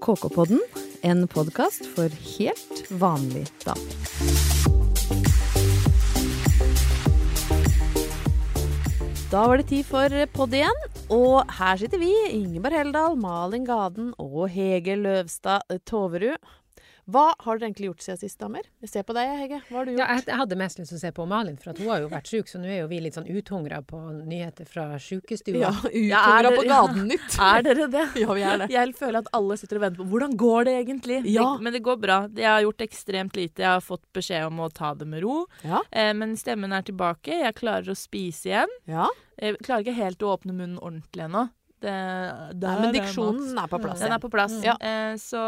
KK-podden, en podkast for helt vanlig damer. Da var det tid for podd igjen, og her sitter vi, Ingeborg Heldal, Malin Gaden og Hege Løvstad Toverud. Hva har dere egentlig gjort siden sist, damer? Jeg ser på deg, Hege. Hva har du gjort? Ja, jeg, hadde mest lyst til å se på Malin, for hun har jo vært syk, så nå er jo vi litt sånn uthungra på nyheter fra sjukestua. Ja, Ja, uthungra ja, på Gatenytt. Gaden-nytt. Er dere det? Ja, vi er det. Jeg føler at alle sitter og venter på hvordan går det egentlig. Ja. Det, men det går bra. Jeg har gjort ekstremt lite. Jeg har fått beskjed om å ta det med ro. Ja. Eh, men stemmen er tilbake. Jeg klarer å spise igjen. ja. Jeg klarer ikke helt å åpne munnen ordentlig ennå. Det, Nei, der men diksjonen er på plass. Den er på plass. Ja. Eh, så,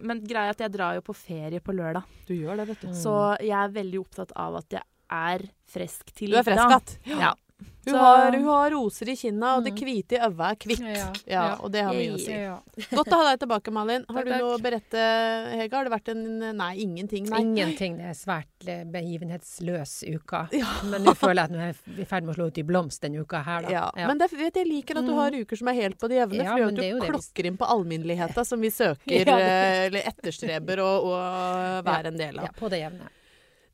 men greia er at jeg drar jo på ferie på lørdag. Du gjør det, vet du. Så jeg er veldig opptatt av at jeg er frisk til Du er frisk igjen. Ja. Hun, har, hun har roser i kinna, og det Mm. hvite i øyet er kvitt. Ja, Ja. Og det har mye å si. Godt å ha deg tilbake, Malin. Har du noe å berette, Hege? Har det vært en Nei, ingenting. Nei. Ingenting. Det er svært eh, begivenhetsløs uka. Ja. Men nå føler jeg at nå er vi i ferd med å slå ut i blomst denne uka her, da. Ja. Men det, vet jeg liker at du har uker som er helt på det jevne. For det gjør men det at du det klokker inn på allminneligheta som vi søker, eh, eller etterstreber å være en del av. Ja, på det jevne.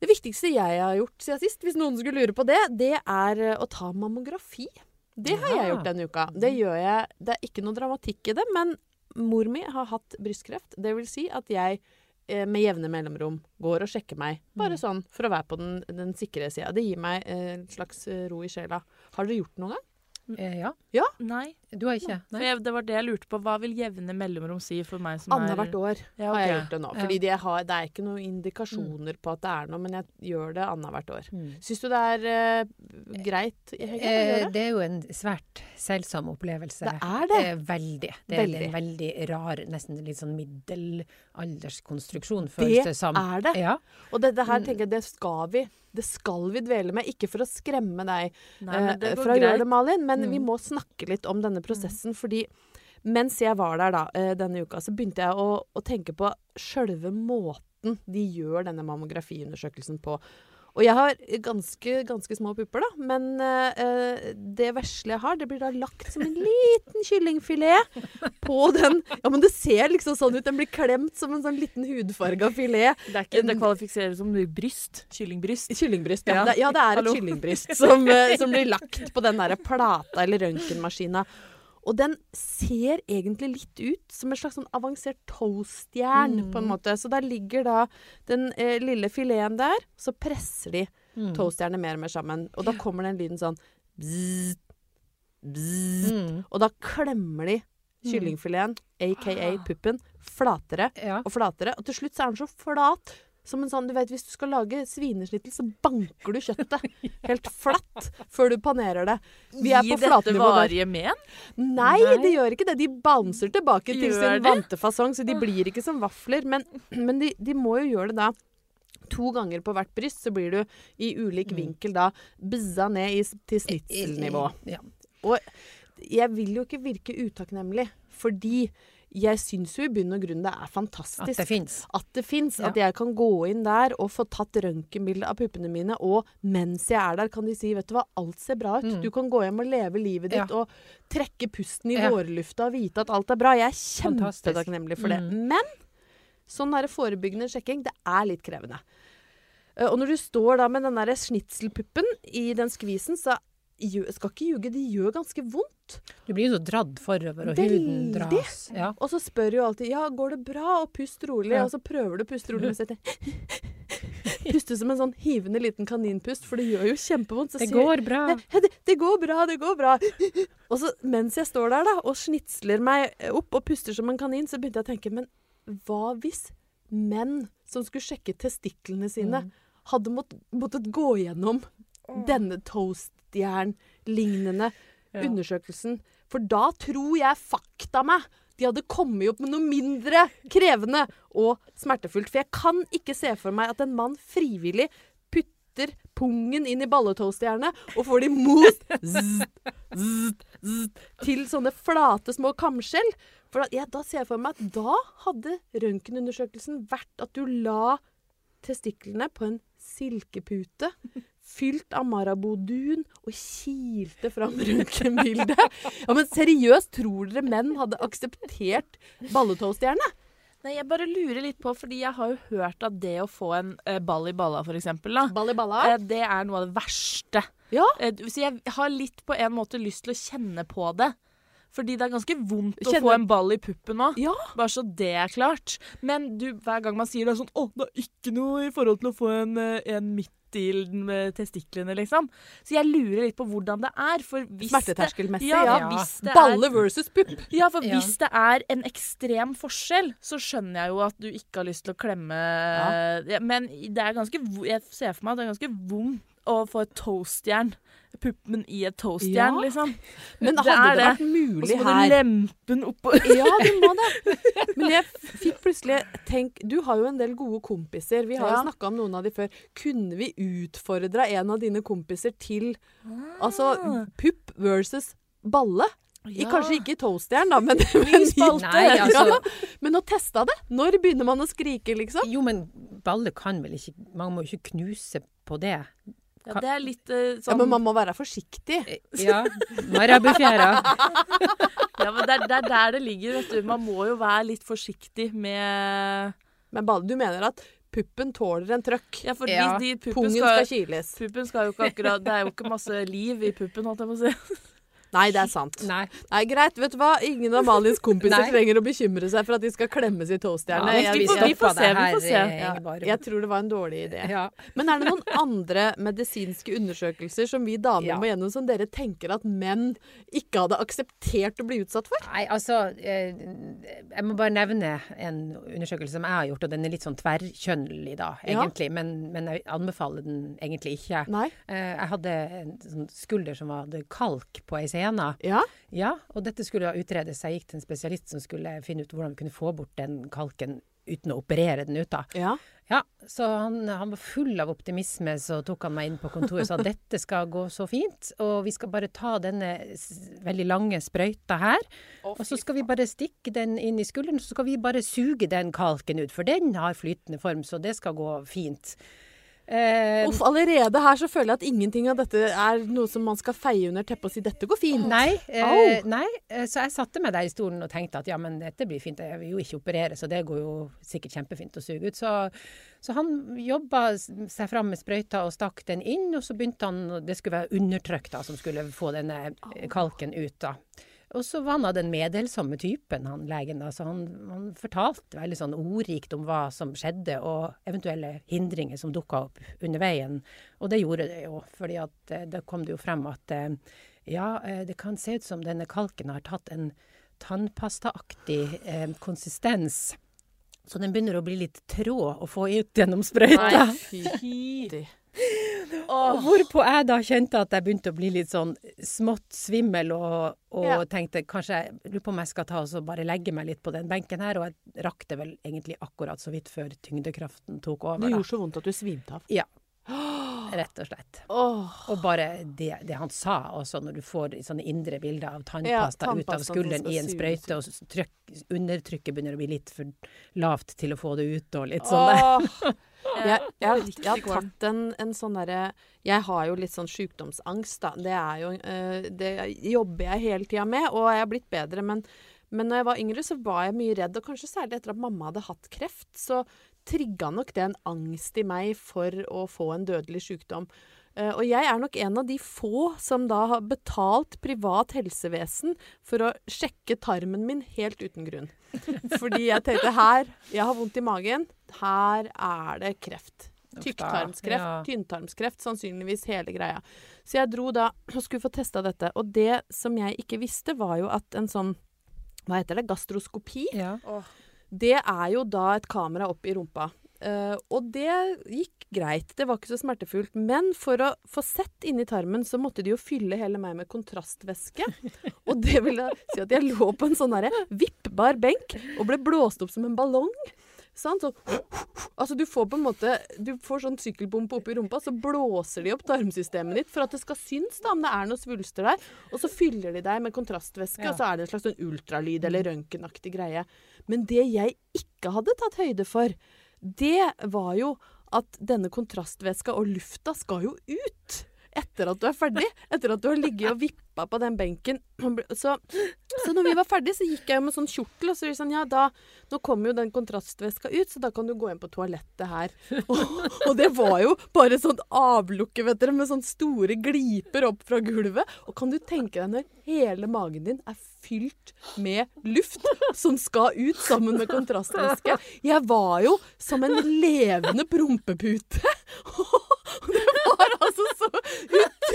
Det viktigste jeg har gjort siden sist, hvis noen skulle lure på det, det er eh, å ta mammografi. Det har jeg gjort denne uka. Det gjør jeg Det er ikke noe dramatikk i det, men mor mi har hatt brystkreft. Det vil si at jeg eh, med jevne mellomrom går og sjekker meg. Bare Mm. sånn for å være på den, den sikre sida. Det gir meg eh, en slags ro i sjela. Har dere gjort noen gang? Eh, ja. Nei. Du har ikke? Nei? jeg, det var det jeg lurte på. Hva vil jevne mellomrom si for meg som Annethvert år Ja, har jeg gjort det nå. Ja. Fordi det, har, det er ikke noen indikasjoner på at det er noe, men jeg gjør det annethvert år. Mm. Syns du det er uh, greit, Hege? å Eh, det? det er jo en svært selsom opplevelse. Det er det. Eh, veldig. Det er Veldig. en veldig rar, nesten litt sånn middelalderskonstruksjon, Det føles det som. er det. Ja. Og dette her Mm. tenker jeg, det skal vi. Det skal vi dvele med. Ikke for å skremme deg Nei, men eh, fra å gjøre det, Malin, men vi Mm. må snakke litt om denne prosessen. Fordi mens jeg var der da, eh, denne uka, så begynte jeg å, å tenke på sjølve måten de gjør denne mammografiundersøkelsen på. Og jeg har ganske, ganske små pupper, da, men eh, det vesle jeg har, det blir da lagt som en liten kyllingfilet på den Ja, men det ser liksom sånn ut. Den blir klemt som en sånn liten hudfarga filet. Det, ikke, det kvalifiseres som bryst. Kyllingbryst. Kyllingbryst, ja. Ja. Det, ja, det er et Hallo. kyllingbryst som, uh, som blir lagt på den der plata eller røntgenmaskina. Og den ser egentlig litt ut som en slags sånn avansert toastjern, på en Mm. måte. Så der ligger da den eh, lille fileten der, så presser de Mm. toastjernet mer og mer sammen. Og da kommer den lyden sånn bzzz, bzzz. Mm. Og da klemmer de kyllingfileten, aka puppen, flatere Ja. og flatere. Og til slutt så er den så flat som en sånn Du vet hvis du skal lage svinesnittel, så banker du kjøttet helt flatt før du panerer det. Vi er Gi på dette varige men? Nei, Nei. de gjør ikke det. De bouncer tilbake til Gjør sin vante fasong, så de blir ikke som vafler. Men, men de, de må jo gjøre det da. To ganger på hvert bryst, så blir du i ulik Mm. vinkel da bizza ned i, til snitselnivå. Ja. Jeg vil jo ikke virke utakknemlig, fordi jeg syns jo i bunn og grunn det er At fantastisk det fins. at det finnes, Ja. At jeg kan gå inn der og få tatt røntgenbilde av puppene mine, og mens jeg er der, kan de si vet du hva, alt ser bra ut. Mm. Du kan gå hjem og leve livet ditt Ja. og trekke pusten i Ja. vårlufta og vite at alt er bra. Jeg er kjempetakknemlig for det. Mm. Men sånn der forebyggende sjekking, det er litt krevende. Eh, Og når du står da med den der snitselpuppen i den skvisen, så skal ikke ljuge, det gjør ganske vondt. Du blir jo så dradd forover, og Veldig. huden dras. Ja. Og så spør jo alltid ja, går det bra, og pust rolig. Ja. Og så prøver du å puste rolig, men så Puste som en sånn hivende liten kaninpust, for det gjør jo kjempevondt. Så Det går bra. Jeg, det, det går bra, det går bra. Og så mens jeg står der da, og snitsler meg opp og puster som en kanin, så begynte jeg å tenke, men hva hvis menn som skulle sjekke testiklene sine, Mm. hadde mått, måttet gå gjennom denne toastjern-lignende Ja. undersøkelsen. For da tror jeg fakta meg de hadde kommet opp med noe mindre krevende og smertefullt. For jeg kan ikke se for meg at en mann frivillig putter pungen inn i balletoastjernet og får de most zzz, zzz, zzz, til sånne flate små kamskjell. For da, ja, da ser jeg for meg at da hadde røntgenundersøkelsen vært at du la testiklene på en silkepute fylt av marabodun og kilte fram røntgenbildet. Ja, men seriøst, tror dere menn hadde akseptert balletoastjerne? Nei, jeg bare lurer litt på, fordi jeg har jo hørt at det å få en eh, ball i balla, for eksempel, da, Ball i balla. eh, det er noe av det verste. Ja. Eh, så jeg har litt på en måte lyst til å kjenne på det. Fordi det er ganske vondt å få en ball i puppen òg. Ja. Bare så det er klart. Men du, hver gang man sier det er sånn Å, det er ikke noe i forhold til å få en, eh, en midt i med testiklene, liksom. Så jeg lurer litt på hvordan det er. For hvis Smerteterskelmessig, ja, ja. hvis det Balle er, versus pupp. ja, for Ja. hvis det er en ekstrem forskjell, så skjønner jeg jo at du ikke har lyst til å klemme ja, Men det er ganske Jeg ser for meg at det er ganske vondt å få et toastjern. Puppen i et toastjern, Ja. liksom. Men Det hadde det det. vært Og mulig så må du her lempe den oppå Ja, du må det. Men jeg fikk plutselig tenk Du har jo en del gode kompiser. Vi har Ja. jo snakka om noen av de før. Kunne vi utfordra en av dine kompiser til altså pupp versus balle? I, kanskje ikke i toastjern, da, men, men, spalte. Nei, altså ja, men å teste det. Når begynner man å skrike, liksom? Jo, men balle kan vel ikke Man må jo ikke knuse på det. Ja, det er litt eh, Ja, sånn men man må være forsiktig. Ja. Marabufjæra. Ja, men det er, det er der det ligger, vet du. Man må jo være litt forsiktig med Men du mener at puppen tåler en trøkk? Ja, for Ja, de, de puppen, Pungen skal, skal kiles. puppen skal jo ikke akkurat Det er jo ikke masse liv i puppen, holdt jeg på å si. Nei, det er sant. Nei. Nei, greit. Vet du hva? Ingen av Malins kompiser trenger å bekymre seg for at de skal klemmes i toastjerne. Ja, vi vi får se, vi får se. eh, ja, jeg tror det var en dårlig idé. Ja. Men er det noen andre medisinske undersøkelser som vi damer må gjennom, som dere tenker at menn ikke hadde akseptert å bli utsatt for? Nei, altså eh, Jeg må bare nevne en undersøkelse som jeg har gjort, og den er litt sånn tverrkjønnelig, da, egentlig. Men, men jeg anbefaler den egentlig ikke. Nei? Eh, jeg hadde en sånn skulder som hadde kalk på ei sene. Ja? Ja, og dette skulle utredes. Jeg gikk til en spesialist som skulle finne ut hvordan vi kunne få bort den kalken uten å operere den ut. da. Ja. Ja, så han, han var full av optimisme, så tok han meg inn på kontoret og sa dette skal gå så fint, og vi skal bare ta denne veldig lange sprøyta her, og så skal vi bare stikke den inn i skulderen, så skal vi bare suge den kalken ut, for den har flytende form, så det skal gå fint. Eh, Uff, allerede her så føler jeg at ingenting av dette er noe som man skal feie under teppet og si 'dette går fint'. Nei, eh, nei, eh, så jeg satte meg der i stolen og tenkte at ja, men dette blir fint. Jeg vil jo ikke operere, så det går jo sikkert kjempefint å suge ut. Så, så han jobba seg fram med sprøyta og stakk den inn, og så begynte han Det skulle være undertrykk da, som skulle få denne kalken ut, da. Og så var han av den meddelsomme typen, han legen. Altså han, han fortalte veldig sånn ordrikt om hva som skjedde, og eventuelle hindringer som dukka opp under veien. Og det gjorde det jo, fordi at eh, da kom det jo frem at eh, ja, eh, det kan se ut som denne kalken har tatt en tannpastaaktig eh, konsistens. Så den begynner å bli litt trå å få ut gjennom sprøyta. Nei, fy. Og hvorpå jeg da kjente at jeg begynte å bli litt sånn smått svimmel, og, og Ja. tenkte kanskje jeg lurer på om jeg skal ta og bare legge meg litt på den benken her. Og jeg rakk det vel egentlig akkurat så vidt før tyngdekraften tok Det over. Da. gjorde så vondt at du svimte av. Ja. Rett og slett. Oh. Og bare det, det han sa også, når du får sånne indre bilder av Ja, tannpasta ut av skulderen i en sprøyte, og trykk, undertrykket begynner å bli litt for lavt til å få det ut, og litt sånn der. Jeg, jeg, har- jeg har tatt en, en sånn derre Jeg har jo litt sånn sykdomsangst, da. Det jo eh, Det jobber jeg hele tida med, og jeg har blitt bedre. Men, men når jeg var yngre, så var jeg mye redd, og kanskje særlig etter at mamma hadde hatt kreft, så trigga nok det en angst i meg for å få en dødelig sykdom. Eh, og jeg er nok en av de få som da har betalt privat helsevesen for å sjekke tarmen min helt uten grunn. Fordi jeg tenkte her Jeg har vondt i magen. Her er det kreft. Tykktarmskreft, ja. tynntarmskreft, sannsynligvis hele greia. Så jeg dro da og skulle få testa dette. Og det som jeg ikke visste, var jo at en sånn Hva heter det? Gastroskopi. Ja. Det er jo da et kamera opp i rumpa. Eh, og det gikk greit, det var ikke så smertefullt. Men for å få sett inni tarmen, så måtte de jo fylle hele meg med kontrastvæske. og det vil jeg si at jeg lå på en sånn vippbar benk og ble blåst opp som en ballong. Sant? Så, altså du får på en måte Du får sånn sykkelpumpe oppi rumpa, så blåser de opp tarmsystemet ditt for at det skal synes da om det er noen svulster der. Og så fyller de deg med kontrastvæske, Ja. og så er det en slags sånn ultralyd eller røntgenaktig greie. Men det jeg ikke hadde tatt høyde for, det var jo at denne kontrastvæska og lufta skal jo ut. Etter at du er ferdig. Etter at du har ligget og vippa på den benken. Så, Så når vi var ferdig, så gikk jeg med sånn kjortel, og så var det sånn Ja, da Nå kommer jo den kontrastveska ut, så da kan du gå inn på toalettet her. Og, og det var jo bare sånn avlukke, vet dere, med sånn store gliper opp fra gulvet. Og kan du tenke deg når hele magen din er fylt med luft som skal ut sammen med kontrastvæske? Jeg var jo som en levende prompepute. Og det var altså så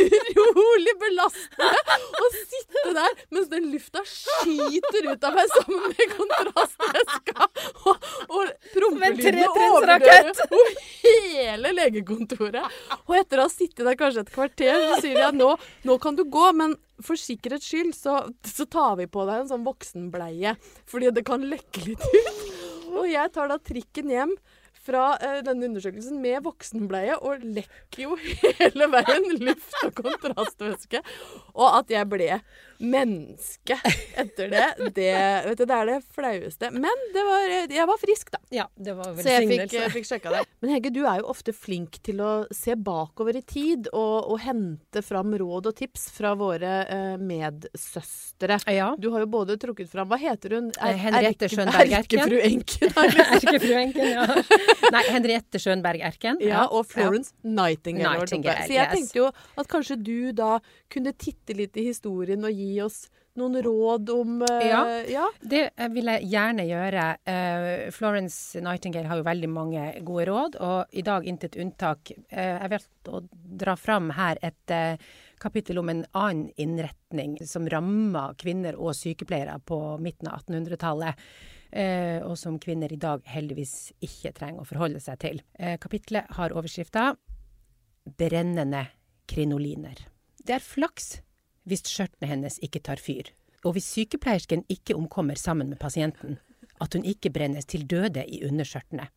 utrolig belastende å sitte der mens den lufta skyter ut av meg sammen med kontrastveska Og, og prompelydene tretrinnsrakett. overdøver over hele legekontoret. Og etter å ha sittet der kanskje et kvarter, så sier de at nå, nå kan du gå, men for sikkerhets skyld så, så tar vi på deg en sånn voksenbleie. Fordi det kan lekke litt ut. Og jeg tar da trikken hjem fra eh, denne undersøkelsen med voksenbleie og lekker jo hele veien luft og kontrastvæske. Og at jeg ble menneske etter det, det, vet du, det er det flaueste. Men det var, jeg var frisk, da. Ja, det var Så jeg fikk, velsignelse. fikk sjekka det. Men Hege, du er jo ofte flink til å se bakover i tid og, og hente fram råd og tips fra våre eh, medsøstre. Ja. Du har jo både trukket fram Hva heter hun? Er, Henriette Schönberg Erken. Erkefru Enken. Erkefru Enken, ja. Nei, Henriette Schönberg Erken. Ja, og Florence Nightingale. Nightingale. Så jeg yes. tenkte jo at kanskje du da kunne titte litt i historien og gi oss noen råd om uh, Ja. ja. Det eh, vil jeg gjerne gjøre. Uh, Florence Nightingale har jo veldig mange gode råd, og i dag intet unntak. Uh, jeg å dra fram her et kapittel om en annen innretning som ramma kvinner og sykepleiere på midten av 1800-tallet. Eh, og som kvinner i dag heldigvis ikke trenger å forholde seg til. Kapitlet har overskrifta 'Brennende krinoliner'. Det er flaks hvis skjørtene hennes ikke tar fyr, og hvis sykepleiersken ikke omkommer sammen med pasienten, at hun ikke brennes til døde i underskjørtene.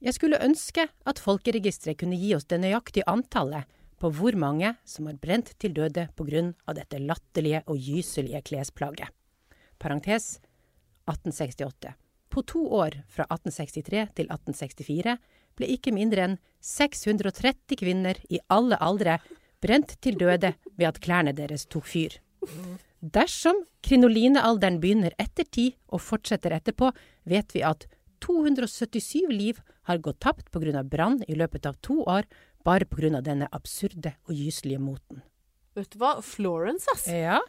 Jeg skulle ønske at Folkeregisteret kunne gi oss det nøyaktige antallet på hvor mange som har brent til døde på grunn av dette latterlige og gyselige klesplagget. Parentes 1868. På to år, fra 1863 til 1864, ble ikke mindre enn 630 kvinner i alle aldre brent til døde ved at klærne deres tok fyr. Dersom krinolinealderen begynner etter ti og fortsetter etterpå, vet vi at 277 liv har gått tapt av brann i løpet av to år, bare av denne absurde og gyselige moten. Vet du hva? Florence, ass. Ja,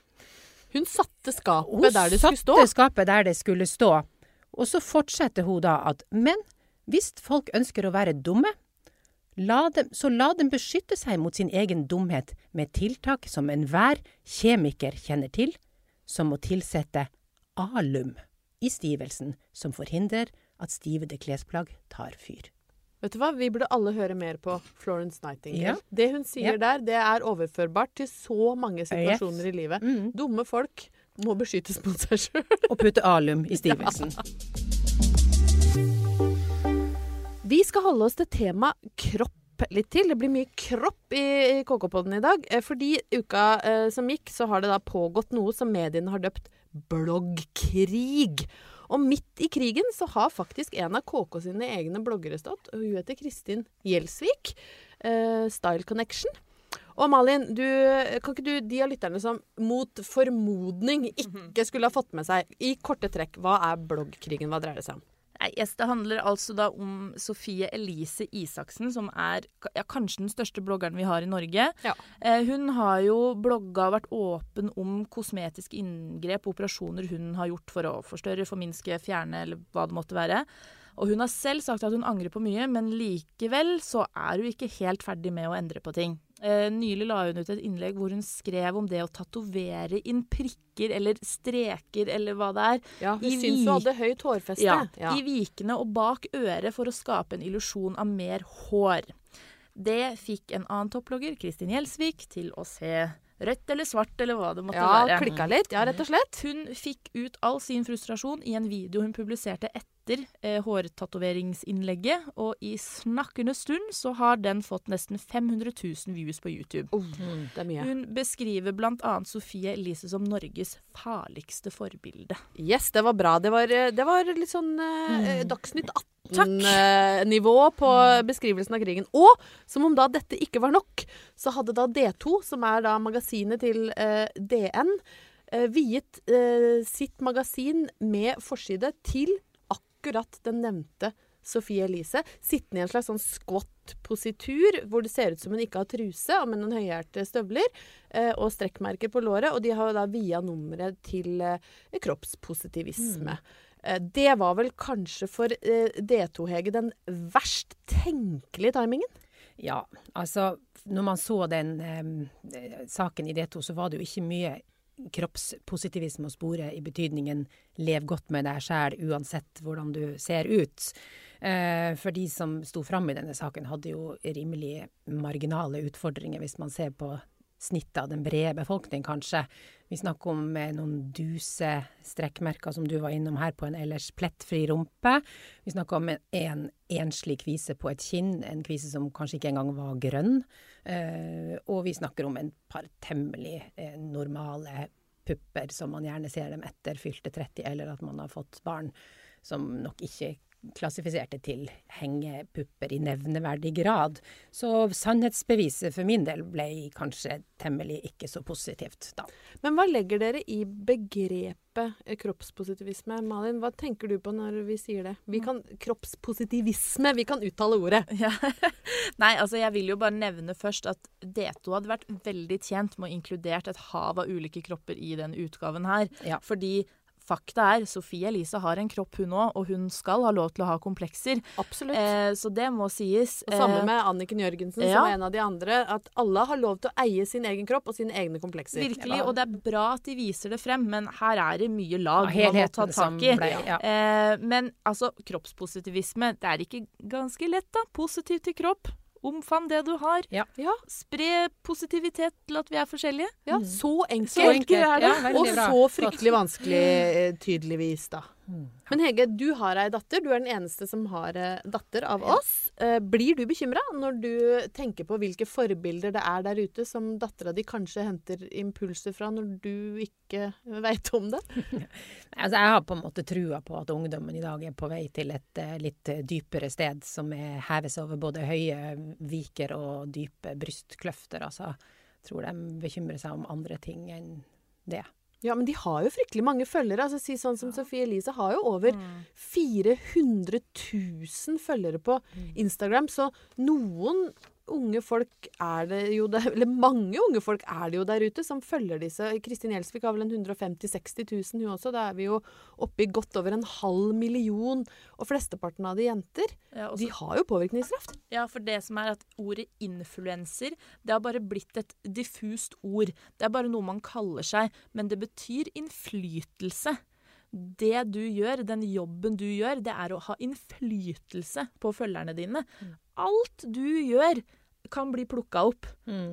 Hun satte skapet hun der det skulle stå. Hun satte skapet der det skulle stå. Og så fortsetter hun da at men hvis folk ønsker å være dumme, la dem, så la dem beskytte seg mot sin egen dumhet med tiltak som enhver kjemiker kjenner til, som å tilsette alum i stivelsen, som forhindrer at stivede klesplagg tar fyr. Vet du hva? Vi burde alle høre mer på Florence Nightingale. Ja. Det hun sier Ja. der, det er overførbart til så mange situasjoner i livet. Mm. Dumme folk må beskyttes mot seg sjøl. Og putte alum i stivelsen. Vi skal holde oss til tema kropp litt til. Det blir mye kropp i, KK-podden i dag. eh, Fordi uka eh, som gikk, så har det da pågått noe som mediene har døpt bloggkrig. Og midt i krigen så har faktisk en av KK sine egne bloggere stått. Hun heter Kristin Gjelsvik. eh, Style Connection. Og Malin, du, kan ikke du, de av lytterne som mot formodning ikke skulle ha fått med seg, i korte trekk, hva er bloggkrigen? Hva dreier det seg om? Yes, Det handler altså da om Sofie Elise Isaksen, som er ja, kanskje den største bloggeren vi har i Norge. Ja. Eh, hun har jo blogga og vært åpen om kosmetiske inngrep og operasjoner hun har gjort for å forstørre, forminske, fjerne eller hva det måtte være. Og hun har selv sagt at hun angrer på mye, men likevel så er hun ikke helt ferdig med å endre på ting. Eh, nylig la hun ut et innlegg hvor hun skrev om det å tatovere inn prikker eller streker eller hva det er. Ja, hun I hun hadde høyt hårfeste. Ja, Ja. I vikene og bak øret for å skape en illusjon av mer hår. Det fikk en annen topplogger, Kristin Gjelsvik, til å se rødt eller svart eller hva det måtte Ja, være. klikka litt. Ja, rett og slett. Hun fikk ut all sin frustrasjon i en video hun publiserte etter eh, hårtatoveringsinnlegget, og i snakkende stund så har den fått nesten 500 000 views på YouTube. Oh, det er mye. Hun beskriver bl.a. Sofie Elise som Norges farligste forbilde. Yes, det var bra. Det var, eh, det var litt sånn eh, Dagsnytt 18-nivå på beskrivelsen av krigen. Og som om da dette ikke var nok, så hadde da D2, som er da magasinet til eh, DN, eh, viet eh, sitt magasin med forside til akkurat den nevnte Sophie Elise. Sittende i en slags sånn squat-positur, hvor det ser ut som hun ikke har truse, med noen høyhælte støvler eh, og strekkmerker på låret. Og de har da via nummeret til eh, kroppspositivisme. Eh, Det var vel kanskje for eh, D2-Hege den verst tenkelige timingen? Ja, altså når man så den eh, saken i D2, så var det jo ikke mye kroppspositivisme å spore i betydningen lev godt med deg sjæl uansett hvordan du ser ut. Eh, for de som sto fram i denne saken, hadde jo rimelig marginale utfordringer, hvis man ser på snittet av den brede befolkning, kanskje. Vi snakker om eh, noen duse strekkmerker, som du var innom her, på en ellers plettfri rumpe. Vi snakker om en, en enslig kvise på et kinn, en kvise som kanskje ikke engang var grønn. Eh, og vi snakker om en par temmelig eh, normale pupper som man gjerne ser dem etter fylte 30, eller at man har fått barn som nok ikke klassifiserte til hengepupper i nevneverdig grad. Så sannhetsbeviset for min del ble kanskje temmelig ikke så positivt da. Men hva legger dere i begrepet kroppspositivisme? Malin, hva tenker du på når vi sier det? Vi kan, kroppspositivisme, vi kan uttale ordet. Ja. Nei, altså jeg vil jo bare nevne først at D2 hadde vært veldig tjent med å inkludert et hav av ulike kropper i den utgaven her. Ja. Fordi fakta er, Sofie Elise har en kropp hun òg, og hun skal ha lov til å ha komplekser. Absolutt. Eh, så det må sies. Og Samme Eh, med Anniken Jørgensen, ja. som er en av de andre. At alle har lov til å eie sin egen kropp og sine egne komplekser. Virkelig, og det er bra at de viser det frem, men her er det mye lag man må ta tak i. ble ja. Eh, men altså, kroppspositivisme, det er ikke ganske lett, da. Positiv til kropp. Omfavn det du har. Ja. Ja, Spre positivitet til at vi er forskjellige. ja så enkelt. Så enkelt er det. Ja, og så fryktelig vanskelig, eh, tydeligvis, da. Mm. Men Hege, du har ei datter. Du er den eneste som har eh, datter av oss. Eh, blir du bekymra når du tenker på hvilke forbilder det er der ute som dattera di kanskje henter impulser fra, når du ikke veit om det? Altså, jeg har på en måte trua på at ungdommen i dag er på vei til et eh, litt dypere sted, som er heves over både høye viker og dype brystkløfter. Altså, jeg tror de bekymrer seg om andre ting enn det. Ja, men de har jo fryktelig mange følgere. Altså, si sånn som Sophie Elise har jo over 400 000 følgere på Instagram, så noen unge folk er det jo der, eller mange unge folk er det jo der ute som følger disse. Kristin Gjelsvik har vel en 150 000-60 000 hun også. Da er vi jo oppe i godt over en halv million. Og flesteparten av de jenter. Ja, også, De har jo påvirkningskraft. Ja, for det som er at ordet influenser, det har bare blitt et diffust ord. Det er bare noe man kaller seg, men det betyr innflytelse. Det du gjør, den jobben du gjør, det er å ha innflytelse på følgerne dine. Alt du gjør kan bli plukka opp.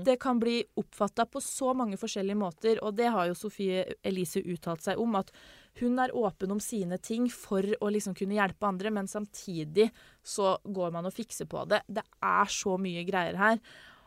Det kan bli oppfatta på så mange forskjellige måter, og det har jo Sofie Elise uttalt seg om, at hun er åpen om sine ting for å liksom kunne hjelpe andre, men samtidig så går man og fikser på det. Det er så mye greier her,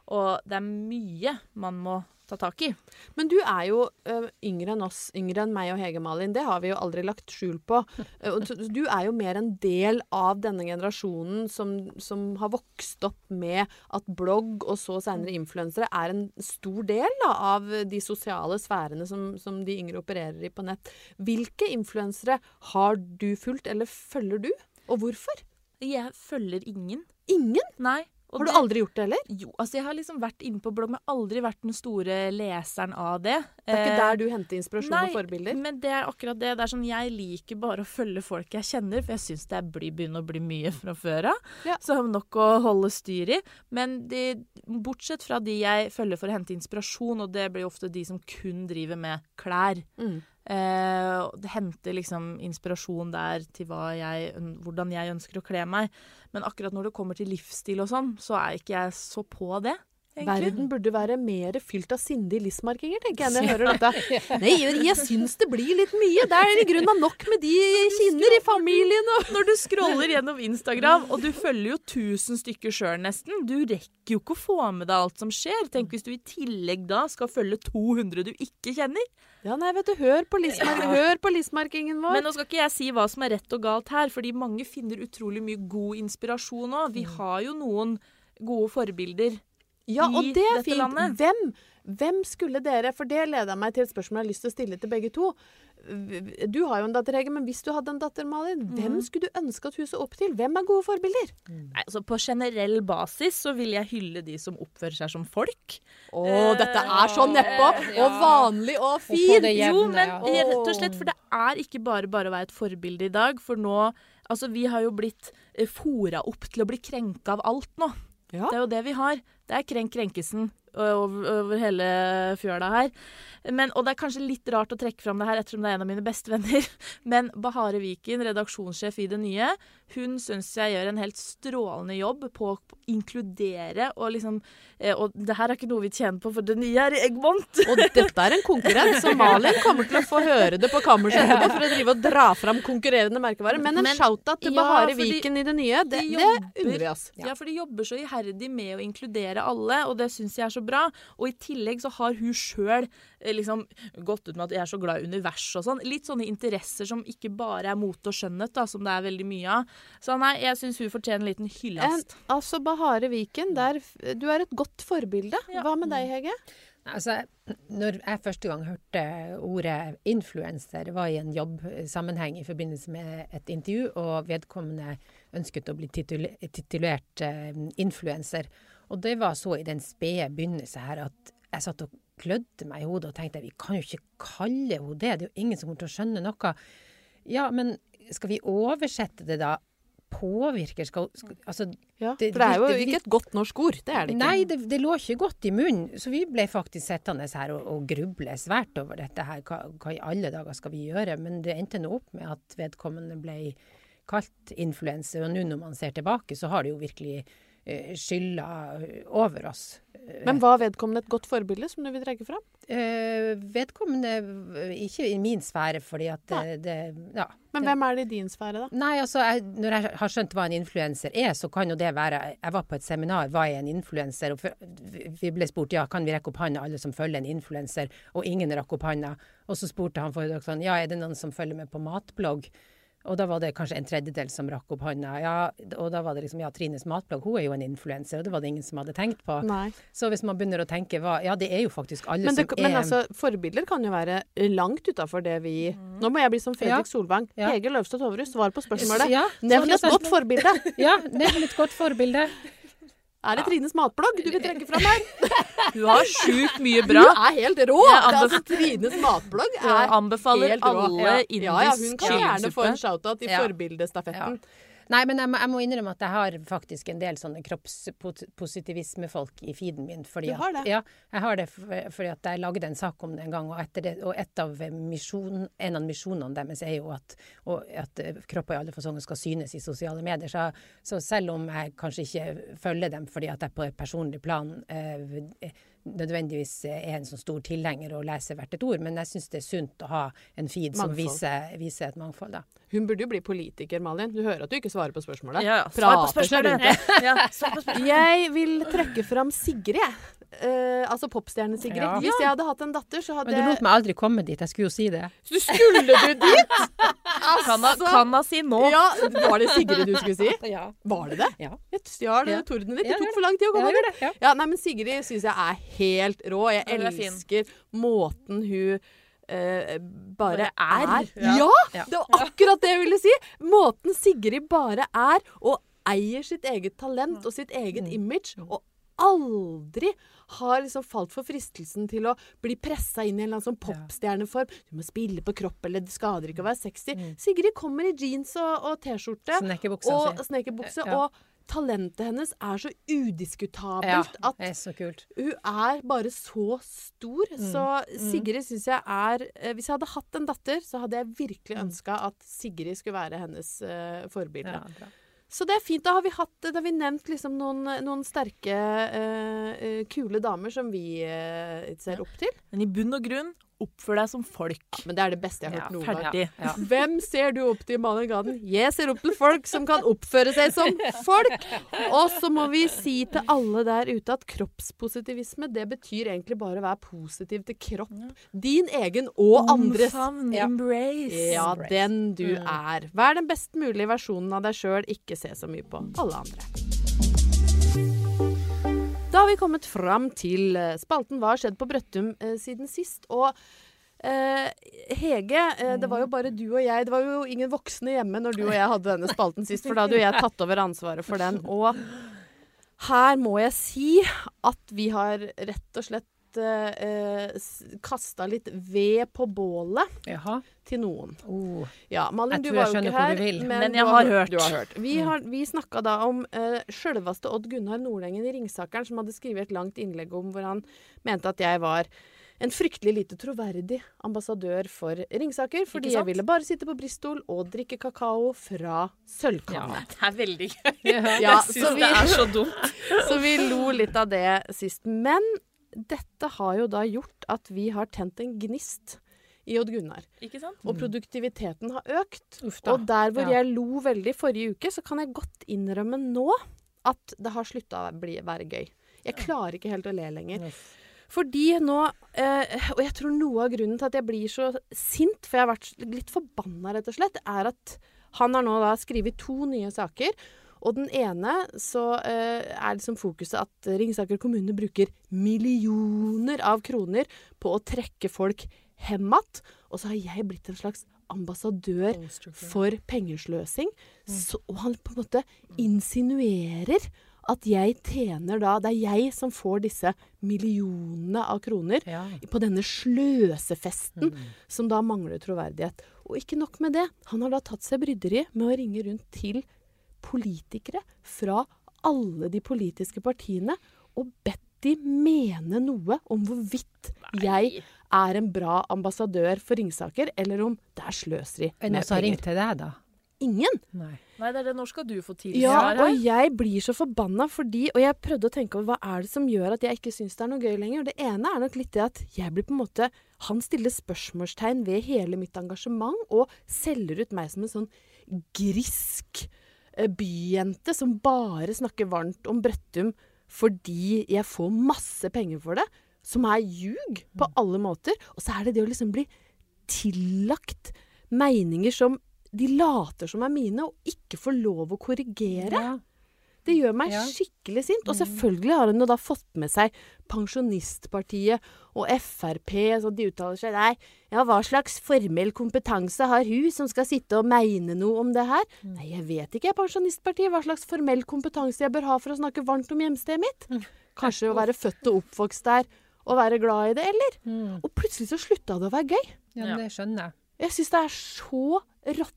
og det er mye man må ta tak i. Men du er jo ø, yngre enn oss, yngre enn meg og Hege Malin. Det har vi jo aldri lagt skjul på. Eh, Du er jo mer en del av denne generasjonen som, som har vokst opp med at blogg og så senere influensere er en stor del da, av de sosiale sfærene som, som de yngre opererer i på nett. Hvilke influensere har du fulgt, eller følger du? Og hvorfor? Jeg følger ingen. Ingen? Nei. Og Har du det- aldri gjort det heller? Jo, altså jeg har liksom vært inne på blogg, men aldri vært den store leseren av det. Det er ikke Eh, der du henter inspirasjon Nei, og forbilder? Nei, men det er akkurat det. Det er sånn, Jeg liker bare å følge folk jeg kjenner, for jeg syns det blir, begynner å bli mye fra før av. Ja. Så jeg har nok å holde styr i. Men de, bortsett fra de jeg følger for å hente inspirasjon, og det blir ofte de som kun driver med klær. Mm. Eh, hente liksom inspirasjon der til hva jeg, hvordan jeg ønsker å kle meg. Men akkurat når det kommer til livsstil og sånn, så er ikke jeg så på det. Egentlig. Verden burde være mer fylt av sindige listmarkinger, tenker jeg når jeg hører dette. Nei, jeg, syns det blir litt mye. Det er i grunnen nok med de kinner i familien og Når du scroller gjennom Instagram, og du følger jo 1000 stykker sjøl nesten, du rekker jo ikke å få med deg alt som skjer. Tenk hvis du i tillegg da skal følge 200 du ikke kjenner. Ja, nei, vet du, hør på, hør på listmarkingen vår. Men nå skal ikke jeg si hva som er rett og galt her, fordi mange finner utrolig mye god inspirasjon òg. Vi har jo noen gode forbilder Ja, og i det er dette fint. landet. Hvem, hvem skulle dere For det leder meg til et spørsmål jeg har lyst til å stille til begge to. Du har jo en datter, Hege, men hvis du hadde en datter, Malin, hvem Mhm. skulle du ønske at hun så opp til? Hvem er gode forbilder? Nei, altså På generell basis så vil jeg hylle de som oppfører seg som folk. Å, dette er så nedpå! ja. Og vanlig og fint! Jo, men ja. rett og slett, for det er ikke bare bare å være et forbilde i dag. For nå Altså, vi har jo blitt eh, fora opp til å bli krenka av alt nå. Ja. Det er jo det vi har. Det er Krenk Krenkesen over, over hele fjøla her. Men, og det er kanskje litt rart å trekke fram det her ettersom det er en av mine beste venner. Men Bahare Viken, redaksjonssjef i Det Nye, hun syns jeg gjør en helt strålende jobb på å inkludere og liksom eh, Og det her er ikke noe vi tjener på, for Det Nye er i Eggmont. Og dette er en konkurrent, så Malin kommer til å få høre det på kammerset etterpå for å drive og dra fram konkurrerende merkevarer. Men en Men- shout-out til ja, Bahare Viken i det nye, det, de det unner vi oss. Ja. for de jobber så iherdig med å inkludere alle, og det syns jeg er så bra. Og i tillegg så har hun sjøl liksom gått ut med at jeg er så glad i univers og sånn. Litt sånne interesser som ikke bare er mote og skjønnhet, da, som det er veldig mye av. Så nei, jeg syns hun fortjener en liten En, hyllest. altså Bahare Viken, der, du er et godt forbilde. Ja. Hva med deg, Hege? Altså, når jeg første gang hørte ordet influenser, var i en jobbsammenheng i forbindelse med et intervju, og vedkommende ønsket å bli titulert, titulert eh, influenser. Og det var så i den spede begynnelse her at jeg satt og klødde meg i hodet og tenkte vi kan jo ikke kalle henne det, det er jo ingen som kommer til å skjønne noe. Ja, men skal vi oversette det da? Påvirker skal, skal Altså Ja, Det- for det er jo det- ikke et godt norsk ord. Det er det ikke. Nei, det, det lå ikke godt i munnen. Så vi ble faktisk sittende her og, og gruble svært over dette her. Hva, hva i alle dager skal vi gjøre? Men det endte nå opp med at vedkommende ble kalt influenser. Og nå når man ser tilbake, så har det jo virkelig skylda over oss. Men var vedkommende et godt forbilde som du vil trekke fram? Eh, vedkommende eh, ikke i min sfære, fordi at det, det Ja. Men hvem er det i din sfære, da? Nei, altså, jeg, når jeg har skjønt hva en influenser er, så kan jo det være Jeg var på et seminar, hva er en influenser? Vi ble spurt ja, kan vi rekke opp hånda, alle som følger en influenser? Og ingen rakk opp hånda. Og så spurte han foredragsholderen ja, er det noen som følger med på matblogg? Og da var det kanskje en tredjedel som rakk opp hånda. Ja, og da var det liksom ja, Trines matblogg, hun er jo en influenser, og det var det ingen som hadde tenkt på. Nei. Så hvis man begynner å tenke hva Ja, det er jo faktisk alle Men, det, som men er altså, forbilder kan jo være langt utafor det vi Nå må jeg bli som Fredrik Ja. Solvang. Ja. Hege Løvstad Toverud, svar på spørsmålet. Ja, Nevn et godt forbilde. Ja, nevn et godt forbilde. Er det Trines matblogg du vil trekke fram her? Hun har sjukt mye Du bra. er helt rå! Altså, Trines matblogg er helt rå. alle ja. indisk ja, ja, hun kan gjerne få en shout-out i Ja. Nei, men jeg må, jeg må innrømme at jeg har faktisk en del sånne kroppspositivismefolk i feeden min. Fordi Du har det? At, ja, jeg har det fordi at jeg lagde en sak om det en gang, og, det, og et av misjon, en av misjonene deres er jo at, og, at eh, kropper i alle fasonger skal synes i sosiale medier. Så, så selv om jeg kanskje ikke følger dem fordi at jeg på et personlig plan eh, nødvendigvis er en sånn stor tilhenger og leser hvert et ord, men jeg syns det er sunt å ha en feed som viser, viser et mangfold. da. Hun burde jo bli politiker, Malin. Du hører at du ikke svarer på spørsmålet. Ja, ja. Svar på Prater seg rundt spørsmålet. Ja, svar på spørsmålet. Jeg vil trekke fram Sigrid, jeg. Uh, altså popstjerne-Sigrid. Ja. Hvis jeg hadde hatt en datter, så hadde Men du lot meg aldri komme dit, jeg skulle jo si det. Så Skulle du dit?! Kan ha, kan ha si nå. Ja, Var det Sigrid du skulle si? Ja. Var det det? Ja. Jeg stjal Ja. tordenen ditt. Det tok for lang tid å komme dit. ja. Ja, nei, men Sigrid syns jeg er helt rå. Jeg hun er elsker måten hun eh, bare, Bare er. er. Ja. Ja. Det var akkurat det jeg ville si! Måten Sigrid bare er, og eier sitt eget talent og sitt eget Mm. image. Og aldri har liksom falt for fristelsen til å bli pressa inn i en eller annen sånn popstjerneform. Du må spille på kropp, eller det skader ikke å være sexy. Mm. Sigrid kommer i jeans og, og T-skjorte og snekkerbukse, og talentet hennes er så udiskutabelt Ja, at så hun er bare så stor. Mm. Så Sigrid syns jeg er eh, Hvis jeg hadde hatt en datter, så hadde jeg virkelig Mm. ønska at Sigrid skulle være hennes uh, forbilde. Ja. Så det er fint. Da har vi, hatt, da har vi nevnt liksom noen, noen sterke, eh, kule damer som vi uh, ser opp til. Men i bunn og grunn, oppfør deg som folk. Men det er det beste jeg har Ja, hørt noen gang. Ferdig. Ja. Hvem ser du opp til, Malin Gaden? Jeg ser opp til folk som kan oppføre seg som folk. Og så må vi si til alle der ute at kroppspositivisme, det betyr egentlig bare å være positiv til kropp. Din egen og andres. Omfavn, embrace. Ja, den du Mm. er. Vær den best mulige versjonen av deg sjøl, ikke se så mye på alle andre. Da har vi kommet fram til eh, spalten Hva har skjedd på Brøttum eh, siden sist? Og eh, Hege, eh, det var jo bare du og jeg. Det var jo ingen voksne hjemme når du og jeg hadde denne spalten sist, for da hadde jo jeg tatt over ansvaret for den. Og her må jeg si at vi har rett og slett eh, kasta litt ved på bålet Jaha. til noen. Oh. Ja, Malin, Jeg du tror jeg skjønner ikke hvor du vil. Men men jeg har hørt. Du har hørt. Vi, Mm. har, vi snakka da om eh, sjølveste Odd Gunnar Nordengen i Ringsakeren, som hadde skrevet et langt innlegg om hvor han mente at jeg var en fryktelig lite troverdig ambassadør for Ringsaker, fordi jeg ville bare sitte på Bristol og drikke kakao fra sølvkanne. Det er veldig gøy. Ja. Ja, jeg så syns vi- det er så dumt. Så vi lo litt av det sist. Men dette har jo da gjort at vi har tent en gnist i Odd Gunnar. Ikke sant? Og produktiviteten har økt. Ufta. Og der hvor Ja. jeg lo veldig forrige uke, så kan jeg godt innrømme nå at det har slutta å bli, være gøy. Jeg klarer ikke helt å le lenger. Yes. Fordi nå eh, Og jeg tror noe av grunnen til at jeg blir så sint, for jeg har vært litt forbanna, rett og slett, er at han har nå da skrevet to nye saker. Og den ene så eh, er liksom fokuset at Ringsaker kommune bruker millioner av kroner på å trekke folk hjem igjen. Og så har jeg blitt en slags ambassadør for pengesløsing. Så, og han på en måte insinuerer at jeg tjener da Det er jeg som får disse millionene av kroner Ja. på denne sløsefesten som da mangler troverdighet. Og ikke nok med det. Han har da tatt seg bryderiet med å ringe rundt til politikere fra alle de politiske partiene og bedt de mene noe om hvorvidt jeg er en bra ambassadør for Ringsaker, eller om det er sløseri Er med penger. Hvem har ringt til deg, da? Ingen. Nei. Nei, det er det. Når skal du få Ja, her, og jeg blir så forbanna fordi Og jeg prøvde å tenke over hva er det som gjør at jeg ikke syns det er noe gøy lenger. Det ene er nok litt det at jeg blir på en måte Han stiller spørsmålstegn ved hele mitt engasjement og selger ut meg som en sånn grisk eh, byjente som bare snakker varmt om Brøttum fordi jeg får masse penger for det. Som er ljug på alle måter. Og så er det det å liksom bli tillagt meninger som de later som er mine, og ikke får lov å korrigere. Ja. Det gjør meg Ja. skikkelig sint. Og selvfølgelig har hun jo da fått med seg Pensjonistpartiet og Frp, så de uttaler seg Nei, ja, hva slags formell kompetanse har hun som skal sitte og meine noe om det her? Nei, jeg vet ikke, Pensjonistpartiet, hva slags formell kompetanse jeg bør ha for å snakke varmt om hjemstedet mitt. Kanskje å være født og oppvokst der, og være glad i det, eller? Mm. Og plutselig så slutta det å være gøy. ja, men det skjønner jeg. Jeg syns det er så råttent.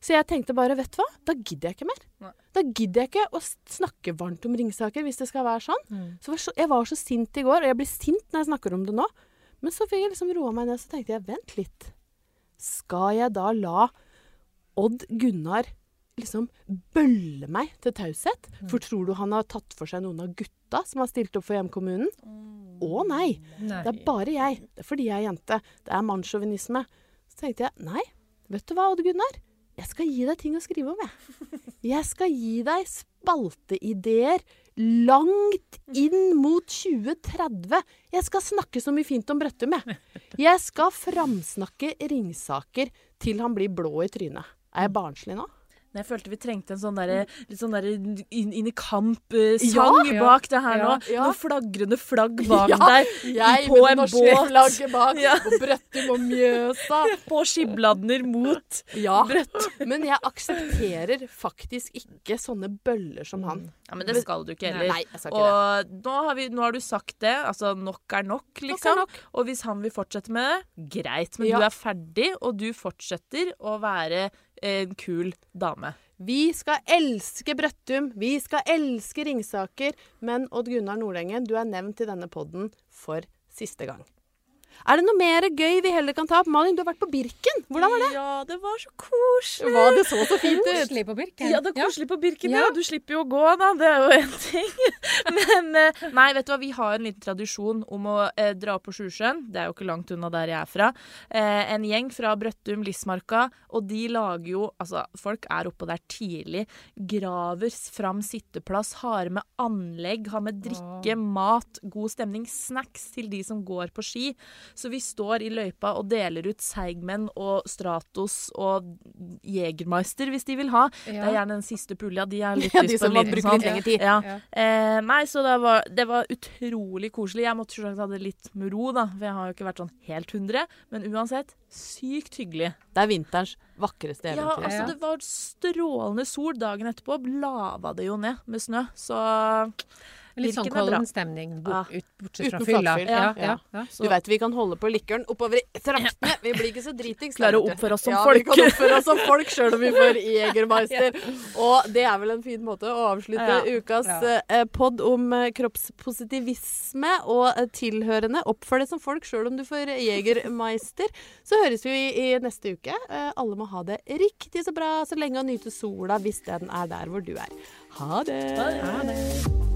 Så jeg tenkte bare, vet du hva, da gidder jeg ikke mer. Nei. Da gidder jeg ikke å snakke varmt om Ringsaker hvis det skal være sånn. Mm. Så jeg var så sint i går, og jeg blir sint når jeg snakker om det nå. Men så fikk jeg liksom roa meg ned, så tenkte jeg, vent litt. Skal jeg da la Odd Gunnar liksom bølle meg til taushet? For tror du han har tatt for seg noen av gutta som har stilt opp for hjemkommunen? Å nei. Nei. Det er bare jeg. Det er fordi jeg er jente. Det er mannssjåvinisme. Så tenkte jeg nei, vet du hva, Odd Gunnar? Jeg skal gi deg ting å skrive om, jeg. Jeg skal gi deg spalteideer langt inn mot 2030. Jeg skal snakke så mye fint om Brøttum, jeg. Jeg skal framsnakke Ringsaker til han blir blå i trynet. Er jeg barnslig nå? Men jeg følte vi trengte en sånn derre litt sånn derre inn, inn i kamp-sang Ja. bak det her Ja. nå. Ja. Noen flagrende flagg bak Ja, der. Jeg på med en båt. flagget bak, Ja. og Brøttum og Mjøsa. På skibladner mot Ja, men jeg aksepterer faktisk ikke sånne bøller som han. Ja, men det skal du ikke heller. Nei, jeg skal ikke det. Nå har, vi, nå har du sagt det. Altså, nok er nok, liksom. nok. Og hvis han vil fortsette med det, greit. Men Ja. du er ferdig, og du fortsetter å være en kul dame. Vi skal elske Brøttum, vi skal elske Ringsaker, men Odd Gunnar Nordengen, du er nevnt i denne podden for siste gang. Er det noe mer gøy vi heller kan ta opp? Malin, du har vært på Birken. Hvordan var det? Ja, det var så koselig. Var det så så fint ut? Koselig på Birken. Ja, det er koselig på Birken. Ja. Ja. Du slipper jo å gå, da. Det er jo én ting. Men eh, nei, vet du hva, vi har en liten tradisjon om å eh, dra på Sjusjøen. Det er jo ikke langt unna der jeg er fra. Eh, en gjeng fra Brøttum, Lismarka, og de lager jo Altså, folk er oppå der tidlig. Graver fram sitteplass, har med anlegg, har med drikke, mat, god stemning, snacks til de som går på ski. Så vi står i løypa og deler ut Seigmen og Stratos og Jegermeister hvis de vil ha. Det er gjerne den siste pulja. De er litt Ja, de lyst på som en liten sånn. litt lengre tid. Ja. Ja. Eh, nei, så det var, det var utrolig koselig. Jeg måtte selvsagt ha det litt med ro, da, for jeg har jo ikke vært sånn helt 100. Men uansett, sykt hyggelig. Det er vinterens vakreste Ja, altså det var strålende sol dagen etterpå. Lava det jo ned med snø, så Litt sånn. Kollen-stemning, bort, Ja. ut, bortsett fra fylla. Ja, Ja. ja, ja. Du veit vi kan holde på likøren oppover i traktene. Vi blir ikke så dritings. Klarer å oppføre oss som ja, folk. Vi kan oppføre oss som folk sjøl om vi får Jegermeister. Og det er vel en fin måte å avslutte Ja. ukas Ja. eh, pod om eh, kroppspositivisme og eh, tilhørende. Oppfør deg som folk sjøl om du får Jegermeister. Så høres vi i, i neste uke. Eh, alle må ha det riktig så bra så lenge og nyte sola hvis den er der hvor du er. Ha det. Ha det.